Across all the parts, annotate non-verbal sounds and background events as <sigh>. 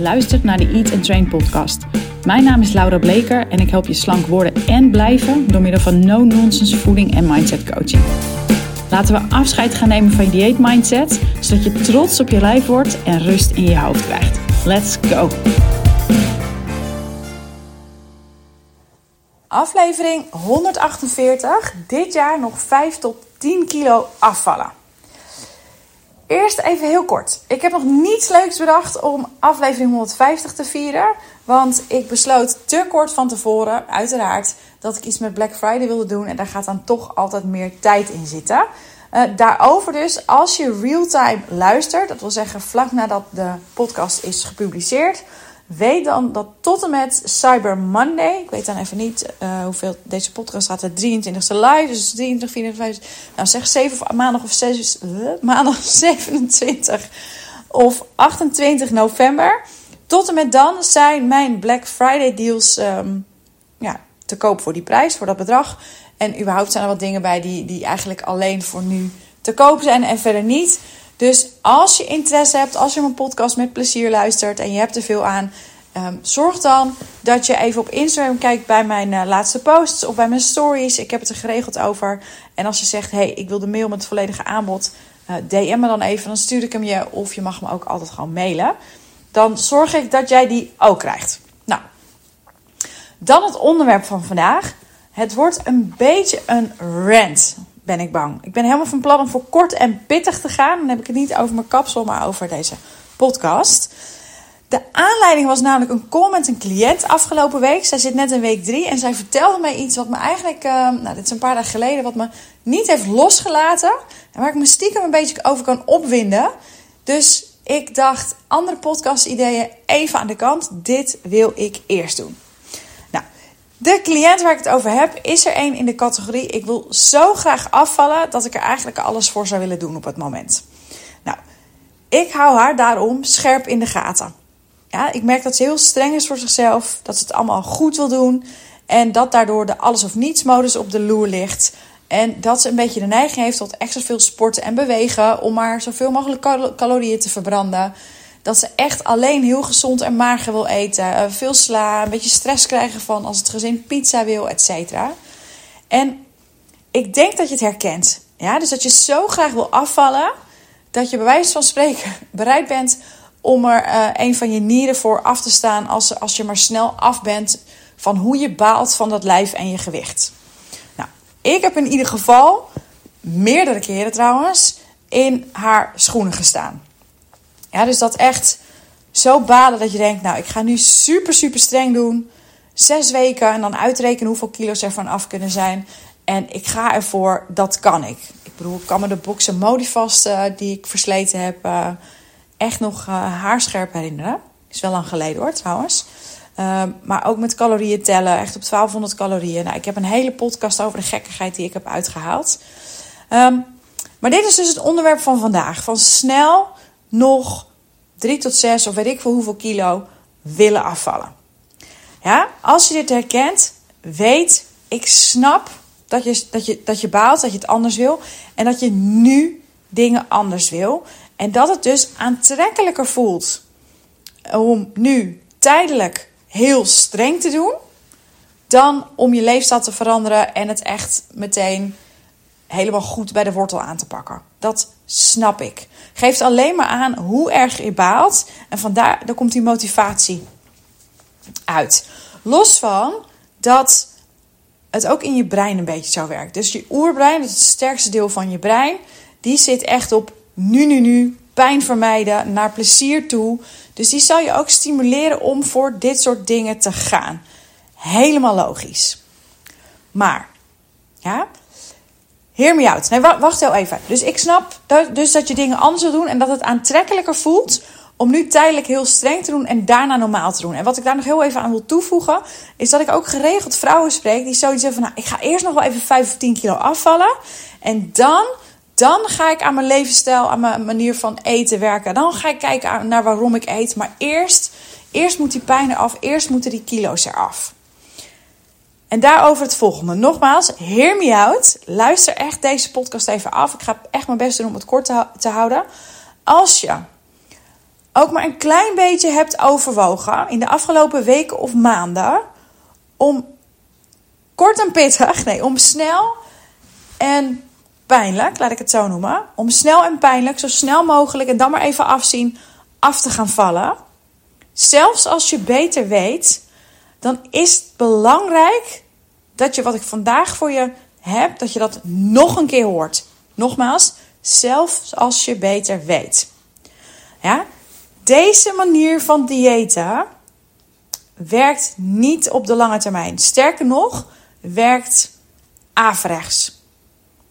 luistert naar de Eat and Train podcast. Mijn naam is Laura Bleker en ik help je slank worden en blijven door middel van no-nonsense voeding en mindset coaching. Laten we afscheid gaan nemen van je dieet mindset, zodat je trots op je lijf wordt en rust in je hoofd krijgt. Let's go! Aflevering 148. Dit jaar nog 5 tot 10 kilo afvallen. Eerst even heel kort. Ik heb nog niets leuks bedacht om aflevering 150 te vieren. Want ik besloot te kort van tevoren, uiteraard, dat ik iets met Black Friday wilde doen. En daar gaat dan toch altijd meer tijd in zitten. Uh, daarover dus, als je real-time luistert, dat wil zeggen vlak nadat de podcast is gepubliceerd, weet dan dat tot en met Cyber Monday, ik weet dan even niet uh, hoeveel deze podcast gaat, de 23e live, dus 23, 24, nou zeg 7 maandag of 6, uh, maandag 27 of 28 november. Tot en met dan zijn mijn Black Friday deals um, ja, te koop voor die prijs, voor dat bedrag. En überhaupt zijn er wat dingen bij die, die eigenlijk alleen voor nu te koop zijn en verder niet. Dus als je interesse hebt, als je mijn podcast met plezier luistert en je hebt er veel aan, um, zorg dan dat je even op Instagram kijkt bij mijn uh, laatste posts of bij mijn stories. Ik heb het er geregeld over. En als je zegt, hey, ik wil de mail met het volledige aanbod, uh, DM me dan even, dan stuur ik hem je. Of je mag me ook altijd gewoon mailen. Dan zorg ik dat jij die ook krijgt. Nou, dan het onderwerp van vandaag. Het wordt een beetje een rant ben ik bang. Ik ben helemaal van plan om voor kort en pittig te gaan. Dan heb ik het niet over mijn kapsel, maar over deze podcast. De aanleiding was namelijk een call met een cliënt afgelopen week. Zij zit net in week drie en zij vertelde mij iets wat me eigenlijk, uh, nou dit is een paar dagen geleden, wat me niet heeft losgelaten. En waar ik me stiekem een beetje over kan opwinden. Dus ik dacht, andere podcast ideeën even aan de kant. Dit wil ik eerst doen. De cliënt waar ik het over heb, is er één in de categorie: ik wil zo graag afvallen dat ik er eigenlijk alles voor zou willen doen op het moment. Nou, ik hou haar daarom scherp in de gaten. Ja, ik merk dat ze heel streng is voor zichzelf, dat ze het allemaal goed wil doen en dat daardoor de alles of niets modus op de loer ligt. En dat ze een beetje de neiging heeft tot extra veel sporten en bewegen om maar zoveel mogelijk calorieën te verbranden. Dat ze echt alleen heel gezond en mager wil eten. Eh, veel sla, een beetje stress krijgen van als het gezin pizza wil, et cetera. En ik denk dat je het herkent. Ja, dus dat je zo graag wil afvallen, dat je bij wijze van spreken <laughs> bereid bent om er uh, een van je nieren voor af te staan als, als je maar snel af bent van hoe je baalt van dat lijf en je gewicht. Nou, ik heb in ieder geval, meerdere keren trouwens, in haar schoenen gestaan. Ja, dus dat echt zo balen dat je denkt, nou, ik ga nu super, super streng doen. Zes weken en dan uitrekenen hoeveel kilo's er van af kunnen zijn. En ik ga ervoor, dat kan ik. Ik bedoel, ik kan me de boxen Modifast die ik versleten heb uh, echt nog uh, haarscherp herinneren. Is wel lang geleden hoor, trouwens. Uh, maar ook met calorieën tellen, echt op 1200 calorieën. Nou, ik heb een hele podcast over de gekkigheid die ik heb uitgehaald. Um, maar dit is dus het onderwerp van vandaag. Van snel nog 3 tot 6 of weet ik veel hoeveel kilo willen afvallen. Ja, als je dit herkent, weet, ik snap dat je, dat, je, dat je baalt, dat je het anders wil. En dat je nu dingen anders wil. En dat het dus aantrekkelijker voelt om nu tijdelijk heel streng te doen. Dan om je leefstijl te veranderen en het echt meteen helemaal goed bij de wortel aan te pakken. Dat snap ik. Geeft alleen maar aan hoe erg je baalt. En vandaar daar komt die motivatie uit. Los van dat het ook in je brein een beetje zo werkt. Dus je oerbrein, dat is het sterkste deel van je brein, die zit echt op nu, nu, nu, pijn vermijden, naar plezier toe. Dus die zal je ook stimuleren om voor dit soort dingen te gaan. Helemaal logisch. Maar, ja, Hear me out. Nee, wacht heel even. Dus ik snap dat, dus dat je dingen anders wil doen en dat het aantrekkelijker voelt om nu tijdelijk heel streng te doen en daarna normaal te doen. En wat ik daar nog heel even aan wil toevoegen, is dat ik ook geregeld vrouwen spreek die zoiets hebben van, nou, ik ga eerst nog wel even 5 of 10 kilo afvallen en dan, dan ga ik aan mijn levensstijl, aan mijn manier van eten werken. Dan ga ik kijken naar waarom ik eet, maar eerst, eerst moet die pijn eraf, eerst moeten die kilo's eraf. En daarover het volgende. Nogmaals, hear me out. Luister echt deze podcast even af. Ik ga echt mijn best doen om het kort te, houden. Als je ook maar een klein beetje hebt overwogen in de afgelopen weken of maanden om kort en pittig, nee, om snel en pijnlijk, laat ik het zo noemen, om snel en pijnlijk, zo snel mogelijk en dan maar even afzien, af te gaan vallen. Zelfs als je beter weet, dan is het belangrijk dat je wat ik vandaag voor je heb, dat je dat nog een keer hoort. Nogmaals, zelfs als je beter weet. Ja? Deze manier van diëten werkt niet op de lange termijn. Sterker nog, werkt averechts.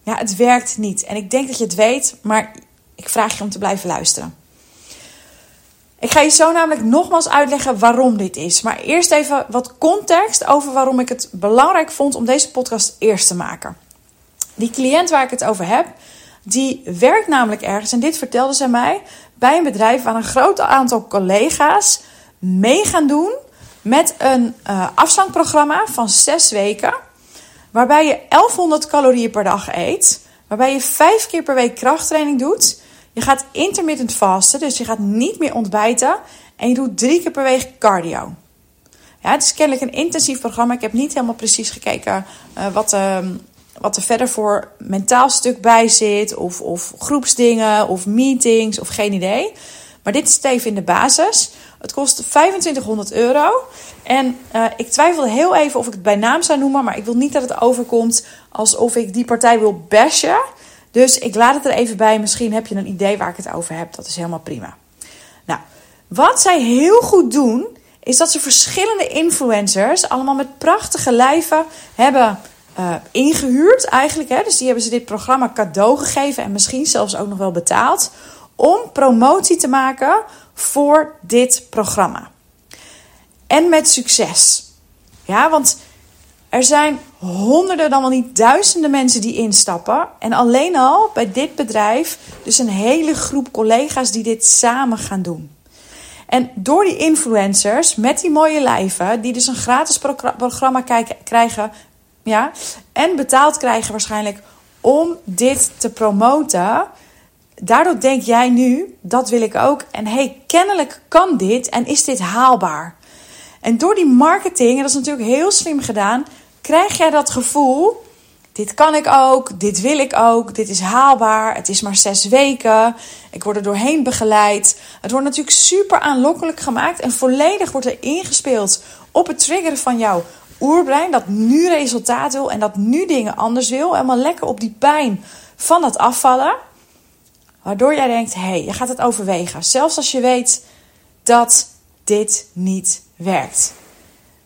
Ja, het werkt niet. En ik denk dat je het weet, maar ik vraag je om te blijven luisteren. Ik ga je zo namelijk nogmaals uitleggen waarom dit is. Maar eerst even wat context over waarom ik het belangrijk vond om deze podcast eerst te maken. Die cliënt waar ik het over heb, die werkt namelijk ergens, en dit vertelde ze mij, bij een bedrijf waar een groot aantal collega's mee gaan doen met een uh, van zes weken. Waarbij je 1100 calorieën per dag eet. Waarbij je vijf keer per week krachttraining doet. Je gaat intermittent vasten, dus je gaat niet meer ontbijten. En je doet drie keer per week cardio. Ja, het is kennelijk een intensief programma. Ik heb niet helemaal precies gekeken uh, wat, uh, wat er verder voor mentaal stuk bij zit. Of, of groepsdingen, of meetings, of geen idee. Maar dit is even in de basis. Het kost 2500 euro. En uh, ik twijfelde heel even of ik het bij naam zou noemen. Maar ik wil niet dat het overkomt alsof ik die partij wil bashen. Dus ik laat het er even bij. Misschien heb je een idee waar ik het over heb. Dat is helemaal prima. Nou, wat zij heel goed doen, is dat ze verschillende influencers, allemaal met prachtige lijven, hebben uh, ingehuurd eigenlijk. Hè? Dus die hebben ze dit programma cadeau gegeven en misschien zelfs ook nog wel betaald. Om promotie te maken voor dit programma. En met succes. Ja, want er zijn honderden, dan wel niet duizenden mensen die instappen. En alleen al bij dit bedrijf, dus een hele groep collega's die dit samen gaan doen. En door die influencers met die mooie lijven, die dus een gratis programma krijgen, ja, en betaald krijgen waarschijnlijk om dit te promoten. Daardoor denk jij nu, dat wil ik ook. En hey, kennelijk kan dit en is dit haalbaar. En door die marketing, en dat is natuurlijk heel slim gedaan, krijg jij dat gevoel: dit kan ik ook, dit wil ik ook, dit is haalbaar, het is maar zes weken, ik word er doorheen begeleid. Het wordt natuurlijk super aanlokkelijk gemaakt en volledig wordt er ingespeeld op het triggeren van jouw oerbrein dat nu resultaat wil en dat nu dingen anders wil. Helemaal lekker op die pijn van het afvallen. Waardoor jij denkt, hé, hey, je gaat het overwegen. Zelfs als je weet dat dit niet werkt.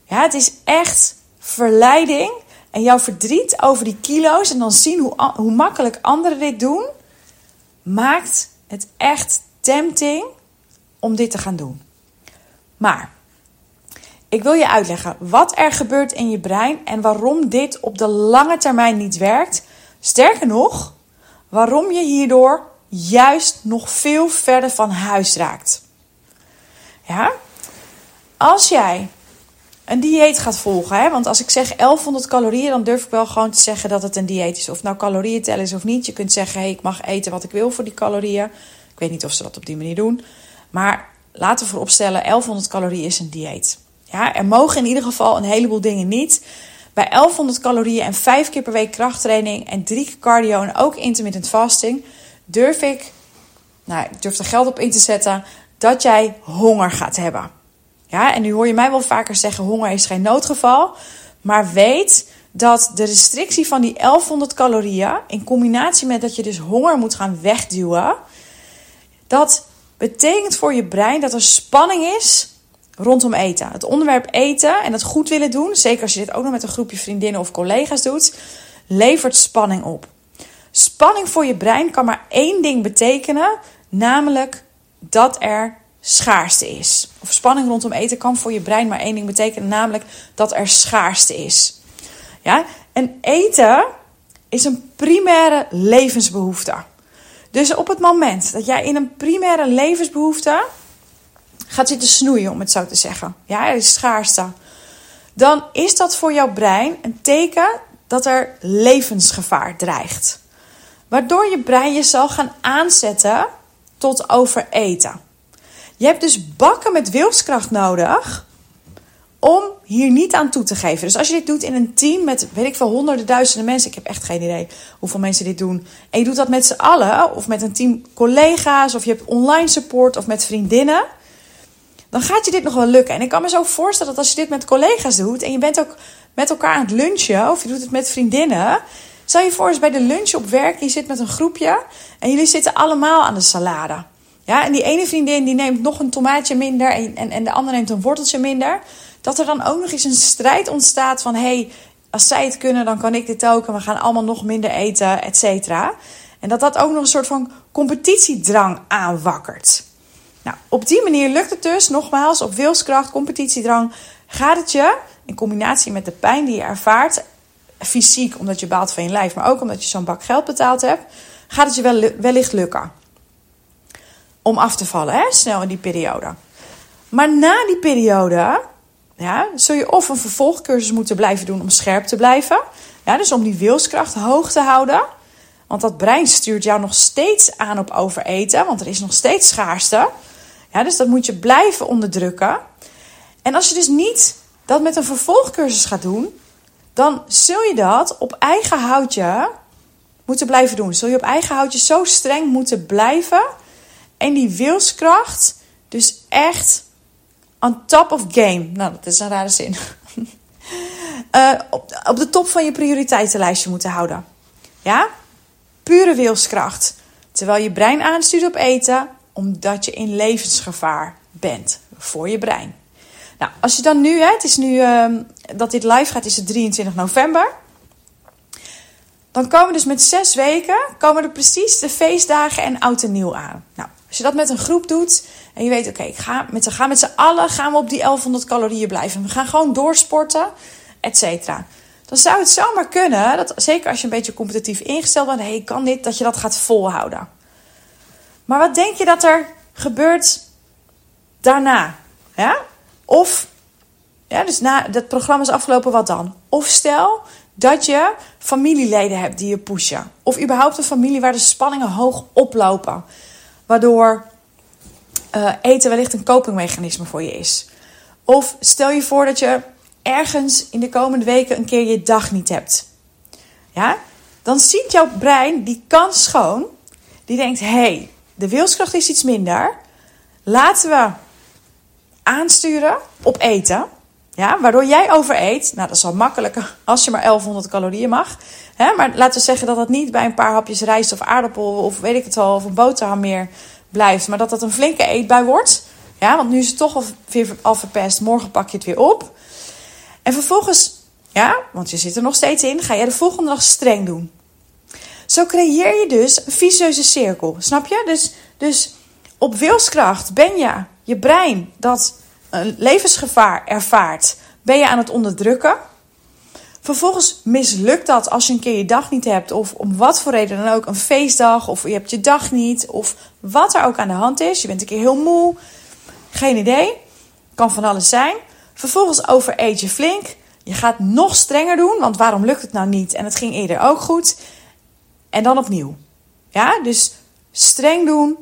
Ja, het is echt verleiding en jouw verdriet over die kilo's en dan zien hoe, hoe makkelijk anderen dit doen, maakt het echt tempting om dit te gaan doen. Maar ik wil je uitleggen wat er gebeurt in je brein en waarom dit op de lange termijn niet werkt. Sterker nog, waarom je hierdoor juist nog veel verder van huis raakt. Ja? Als jij een dieet gaat volgen, hè? want als ik zeg 1100 calorieën, dan durf ik wel gewoon te zeggen dat het een dieet is. Of nou calorieën tellen is of niet. Je kunt zeggen, hey, ik mag eten wat ik wil voor die calorieën. Ik weet niet of ze dat op die manier doen. Maar laten we vooropstellen, 1100 calorieën is een dieet. Ja, er mogen in ieder geval een heleboel dingen niet. Bij 1100 calorieën en 5 keer per week krachttraining en 3 keer cardio en ook intermittent fasting durf ik, nou, ik durf er geld op in te zetten dat jij honger gaat hebben. Ja, en nu hoor je mij wel vaker zeggen: honger is geen noodgeval. Maar weet dat de restrictie van die 1100 calorieën, in combinatie met dat je dus honger moet gaan wegduwen, dat betekent voor je brein dat er spanning is rondom eten. Het onderwerp eten en het goed willen doen, zeker als je dit ook nog met een groepje vriendinnen of collega's doet, levert spanning op. Spanning voor je brein kan maar één ding betekenen, namelijk dat er schaarste is. Of spanning rondom eten kan voor je brein maar één ding betekenen, namelijk dat er schaarste is. Ja? En eten is een primaire levensbehoefte. Dus op het moment dat jij in een primaire levensbehoefte gaat zitten snoeien, om het zo te zeggen, ja, er is schaarste, dan is dat voor jouw brein een teken dat er levensgevaar dreigt. Waardoor je brein je zal gaan aanzetten tot overeten. Je hebt dus bakken met wilskracht nodig om hier niet aan toe te geven. Dus als je dit doet in een team met, weet ik veel, honderden, duizenden mensen. Ik heb echt geen idee hoeveel mensen dit doen. En je doet dat met z'n allen, of met een team collega's, of je hebt online support, of met vriendinnen. Dan gaat je dit nog wel lukken. En ik kan me zo voorstellen dat als je dit met collega's doet. en je bent ook met elkaar aan het lunchen, of je doet het met vriendinnen. Stel je voor eens bij de lunch op werk, je zit met een groepje. en jullie zitten allemaal aan de salade. Ja, en die ene vriendin die neemt nog een tomaatje minder en, en, en de andere neemt een worteltje minder. Dat er dan ook nog eens een strijd ontstaat van... hey, als zij het kunnen, dan kan ik dit ook. En we gaan allemaal nog minder eten, et cetera. En dat dat ook nog een soort van competitiedrang aanwakkert. Nou, op die manier lukt het dus, nogmaals, op wilskracht, competitiedrang... gaat het je, in combinatie met de pijn die je ervaart... fysiek, omdat je baalt van je lijf... maar ook omdat je zo'n bak geld betaald hebt... gaat het je wel, wellicht lukken om af te vallen, hè? snel in die periode. Maar na die periode ja, zul je of een vervolgcursus moeten blijven doen om scherp te blijven. Ja, dus om die wilskracht hoog te houden. Want dat brein stuurt jou nog steeds aan op overeten, want er is nog steeds schaarste. Ja, dus dat moet je blijven onderdrukken. En als je dus niet dat met een vervolgcursus gaat doen, dan zul je dat op eigen houtje moeten blijven doen. Zul je op eigen houtje zo streng moeten blijven en die wilskracht dus echt on top of game. Nou, dat is een rare zin. uh, <laughs> op, op de top van je prioriteitenlijstje moeten houden. Ja? Pure wilskracht. Terwijl je brein aanstuurt op eten, omdat je in levensgevaar bent voor je brein. Nou, als je dan nu, hè, het is nu uh, dat dit live gaat, is het 23 november. Dan komen dus met zes weken, komen er precies de feestdagen en oud en nieuw aan. Nou, als je dat met een groep doet en je weet, oké, ik ga met, gaan met z'n allen gaan we op die 1100 calorieën blijven. We gaan gewoon doorsporten, et cetera. Dan zou het zomaar kunnen, dat, zeker als je een beetje competitief ingesteld bent, hey, kan dit, dat je dat gaat volhouden. Maar wat denk je dat er gebeurt daarna? Ja? Of, ja, dus na dat programma is afgelopen, wat dan? Of stel dat je familieleden hebt die je pushen. Of überhaupt een familie waar de spanningen hoog oplopen. Waardoor uh, eten wellicht een copingmechanisme voor je is. Of stel je voor dat je ergens in de komende weken een keer je dag niet hebt. Ja? Dan ziet jouw brein die kans schoon. Die denkt: hé, hey, de wilskracht is iets minder. Laten we aansturen op eten. Ja, waardoor jij overeet. Nou, dat is wel makkelijker als je maar 1100 calorieën mag. Hè? Maar laten we zeggen dat dat niet bij een paar hapjes rijst of aardappel of weet ik het al, of een boterham meer blijft. Maar dat dat een flinke eetbui wordt. Ja, want nu is het toch al, weer al verpest. Morgen pak je het weer op. En vervolgens, ja, want je zit er nog steeds in, ga jij de volgende dag streng doen. Zo creëer je dus een vicieuze cirkel. Snap je? Dus, dus op wilskracht ben je je brein dat levensgevaar ervaart, ben je aan het onderdrukken. Vervolgens mislukt dat als je een keer je dag niet hebt, of om wat voor reden dan ook, een feestdag, of je hebt je dag niet, of wat er ook aan de hand is. Je bent een keer heel moe, geen idee, kan van alles zijn. Vervolgens overeet je flink. Je gaat nog strenger doen, want waarom lukt het nou niet? En het ging eerder ook goed. En dan opnieuw. Ja, dus streng doen,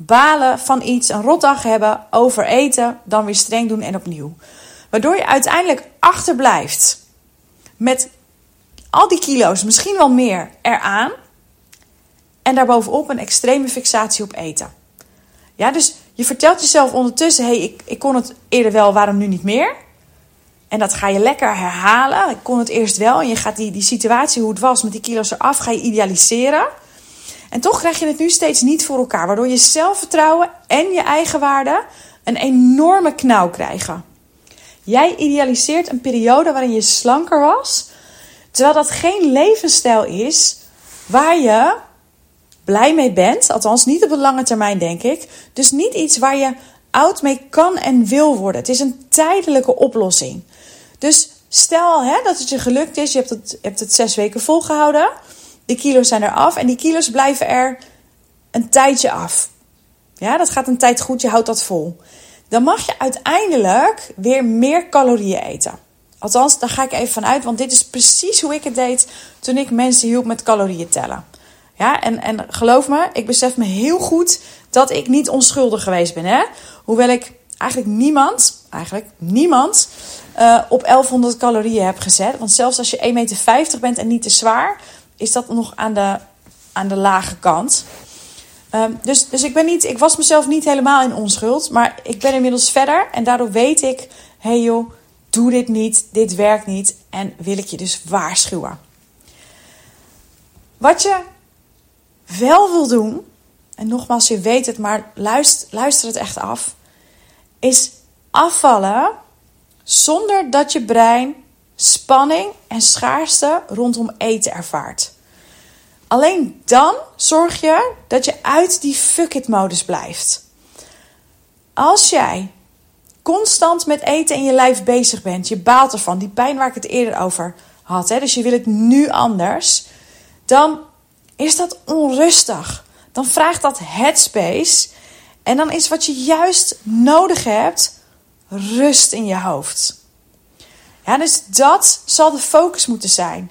balen van iets, een rotdag hebben, overeten, dan weer streng doen en opnieuw. Waardoor je uiteindelijk achterblijft met al die kilo's, misschien wel meer, eraan. En daarbovenop een extreme fixatie op eten. Ja, dus je vertelt jezelf ondertussen: hé, hey, ik, ik kon het eerder wel, waarom nu niet meer? En dat ga je lekker herhalen. Ik kon het eerst wel. En je gaat die, die situatie, hoe het was met die kilo's eraf, ga je idealiseren. En toch krijg je het nu steeds niet voor elkaar. Waardoor je zelfvertrouwen en je eigen waarde een enorme knauw krijgen. Jij idealiseert een periode waarin je slanker was. Terwijl dat geen levensstijl is waar je blij mee bent. Althans, niet op de lange termijn, denk ik. Dus niet iets waar je oud mee kan en wil worden. Het is een tijdelijke oplossing. Dus stel hè, dat het je gelukt is. Je hebt het, je hebt het zes weken volgehouden. De kilo's zijn er af en die kilo's blijven er een tijdje af. Ja, dat gaat een tijd goed, je houdt dat vol. Dan mag je uiteindelijk weer meer calorieën eten. Althans, daar ga ik even van uit, want dit is precies hoe ik het deed toen ik mensen hielp met calorieën tellen. Ja, en, en geloof me, ik besef me heel goed dat ik niet onschuldig geweest ben. Hè? Hoewel ik eigenlijk niemand, eigenlijk niemand, uh, op 1100 calorieën heb gezet. Want zelfs als je 1,50 meter bent en niet te zwaar, is dat nog aan de, aan de lage kant. Um, dus, dus ik, ben niet, ik was mezelf niet helemaal in onschuld. Maar ik ben inmiddels verder. En daardoor weet ik: hé hey joh, doe dit niet. Dit werkt niet. En wil ik je dus waarschuwen. Wat je wel wil doen. En nogmaals, je weet het, maar luister, luister het echt af. Is afvallen zonder dat je brein spanning en schaarste rondom eten ervaart. Alleen dan zorg je dat je uit die fuck it modus blijft. Als jij constant met eten in je lijf bezig bent, je baalt ervan, die pijn waar ik het eerder over had, hè, dus je wil het nu anders, dan is dat onrustig. Dan vraagt dat headspace. En dan is wat je juist nodig hebt, rust in je hoofd. Dus dat zal de focus moeten zijn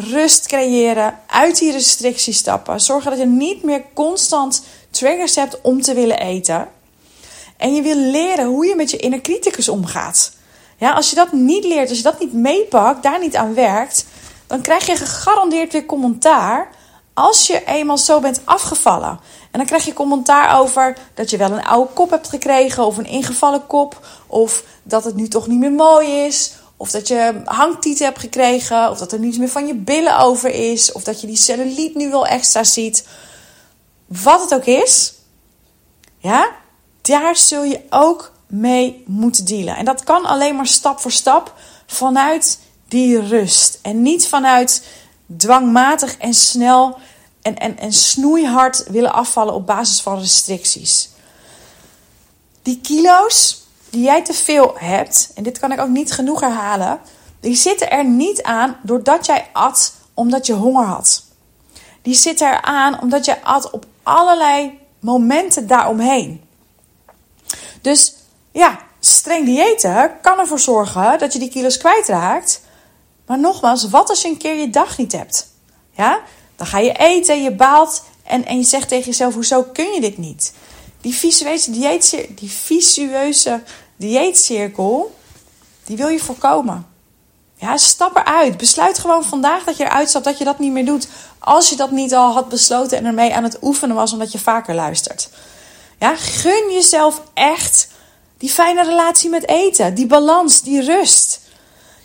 rust creëren, uit die restricties stappen. Zorgen dat je niet meer constant triggers hebt om te willen eten. En je wil leren hoe je met je inner criticus omgaat. Ja, als je dat niet leert, als je dat niet meepakt, daar niet aan werkt, dan krijg je gegarandeerd weer commentaar als je eenmaal zo bent afgevallen. En dan krijg je commentaar over dat je wel een oude kop hebt gekregen of een ingevallen kop, of dat het nu toch niet meer mooi is, of dat je hangtieten hebt gekregen. Of dat er niets meer van je billen over is. Of dat je die cellulite nu wel extra ziet. Wat het ook is. Ja, daar zul je ook mee moeten dealen. En dat kan alleen maar stap voor stap vanuit die rust. En niet vanuit dwangmatig en snel en, en, en snoeihard willen afvallen op basis van restricties. Die kilo's, die jij te veel hebt, en dit kan ik ook niet genoeg herhalen, die zitten er niet aan doordat jij at omdat je honger had. Die zitten er aan omdat jij at op allerlei momenten daaromheen. Dus ja, streng diëten kan ervoor zorgen dat je die kilo's kwijtraakt. Maar nogmaals, wat als je een keer je dag niet hebt? Ja, dan ga je eten, je baalt en, en je zegt tegen jezelf: hoezo kun je dit niet? Die visueuze, dieet, die visueuze dieetcirkel, die wil je voorkomen. Ja, stap eruit. Besluit gewoon vandaag dat je eruit stapt, dat je dat niet meer doet. Als je dat niet al had besloten en ermee aan het oefenen was, omdat je vaker luistert. Ja, gun jezelf echt die fijne relatie met eten, die balans, die rust.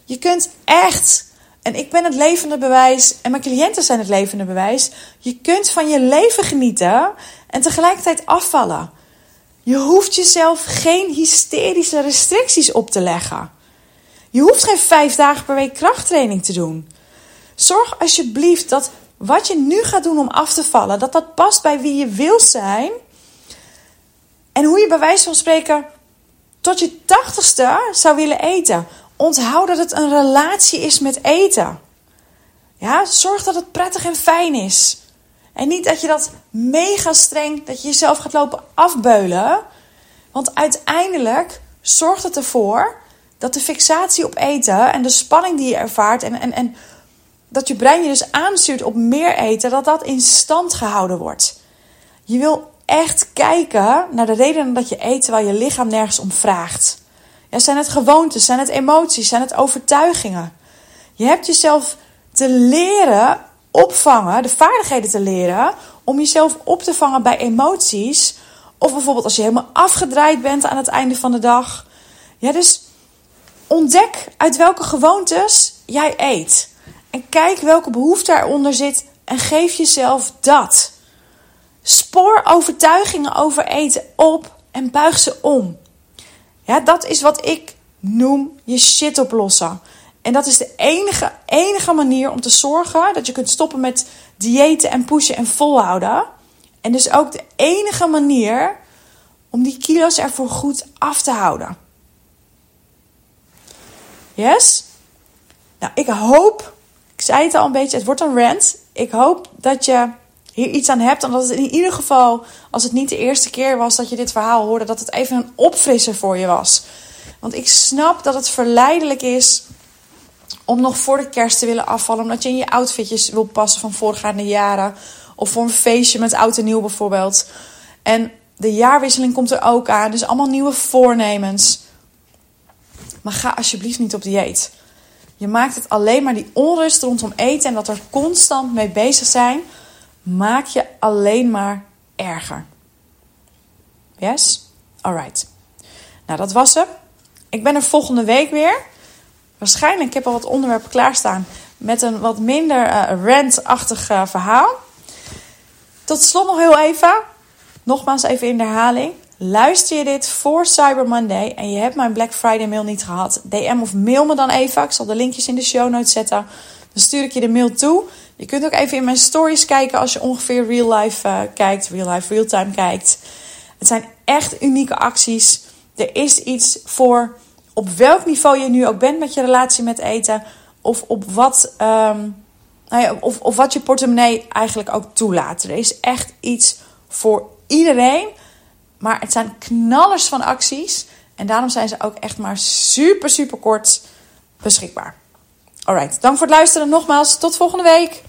Je kunt echt, en ik ben het levende bewijs, en mijn cliënten zijn het levende bewijs. Je kunt van je leven genieten en tegelijkertijd afvallen. Je hoeft jezelf geen hysterische restricties op te leggen. Je hoeft geen vijf dagen per week krachttraining te doen. Zorg alsjeblieft dat wat je nu gaat doen om af te vallen, dat dat past bij wie je wil zijn. En hoe je bij wijze van spreken tot je tachtigste zou willen eten. Onthoud dat het een relatie is met eten. Ja, zorg dat het prettig en fijn is. En niet dat je dat mega streng, dat je jezelf gaat lopen afbeulen. Want uiteindelijk zorgt het ervoor dat de fixatie op eten en de spanning die je ervaart en, en, en dat je brein je dus aanstuurt op meer eten, dat dat in stand gehouden wordt. Je wil echt kijken naar de redenen dat je eet terwijl je lichaam nergens om vraagt. Ja, zijn het gewoontes, zijn het emoties, zijn het overtuigingen? Je hebt jezelf te leren opvangen, de vaardigheden te leren om jezelf op te vangen bij emoties. Of bijvoorbeeld als je helemaal afgedraaid bent aan het einde van de dag. Ja, dus ontdek uit welke gewoontes jij eet. En kijk welke behoefte eronder zit en geef jezelf dat. Spoor overtuigingen over eten op en buig ze om. Ja, dat is wat ik noem je shit oplossen. En dat is de enige, enige manier om te zorgen dat je kunt stoppen met diëten en pushen en volhouden. En dus ook de enige manier om die kilo's ervoor goed af te houden. Yes? Nou, ik hoop, ik zei het al een beetje, het wordt een rant. Ik hoop dat je hier iets aan hebt. En dat het in ieder geval, als het niet de eerste keer was dat je dit verhaal hoorde, dat het even een opfrisser voor je was. Want ik snap dat het verleidelijk is om nog voor de kerst te willen afvallen. Omdat je in je outfitjes wil passen van voorgaande jaren. Of voor een feestje met oud en nieuw bijvoorbeeld. En de jaarwisseling komt er ook aan. Dus allemaal nieuwe voornemens. Maar ga alsjeblieft niet op dieet. Je maakt het alleen maar die onrust rondom eten en dat er constant mee bezig zijn, maak je alleen maar erger. Yes? Alright. Nou, dat was hem. Ik ben er volgende week weer. Waarschijnlijk, ik heb al wat onderwerpen klaarstaan met een wat minder uh, rant-achtig uh, verhaal. Tot slot nog heel even. Nogmaals even in de herhaling. Luister je dit voor Cyber Monday en je hebt mijn Black Friday mail niet gehad, DM of mail me dan even. Ik zal de linkjes in de show notes zetten. Dan stuur ik je de mail toe. Je kunt ook even in mijn stories kijken als je ongeveer real life uh, kijkt, real life, real time kijkt. Het zijn echt unieke acties. Er is iets voor op welk niveau je nu ook bent met je relatie met eten. Of op wat, um, nou ja, of, of wat je portemonnee eigenlijk ook toelaat. Er is echt iets voor iedereen. Maar het zijn knallers van acties. En daarom zijn ze ook echt maar super, super kort beschikbaar. Alright, dank voor het luisteren. Nogmaals, tot volgende week.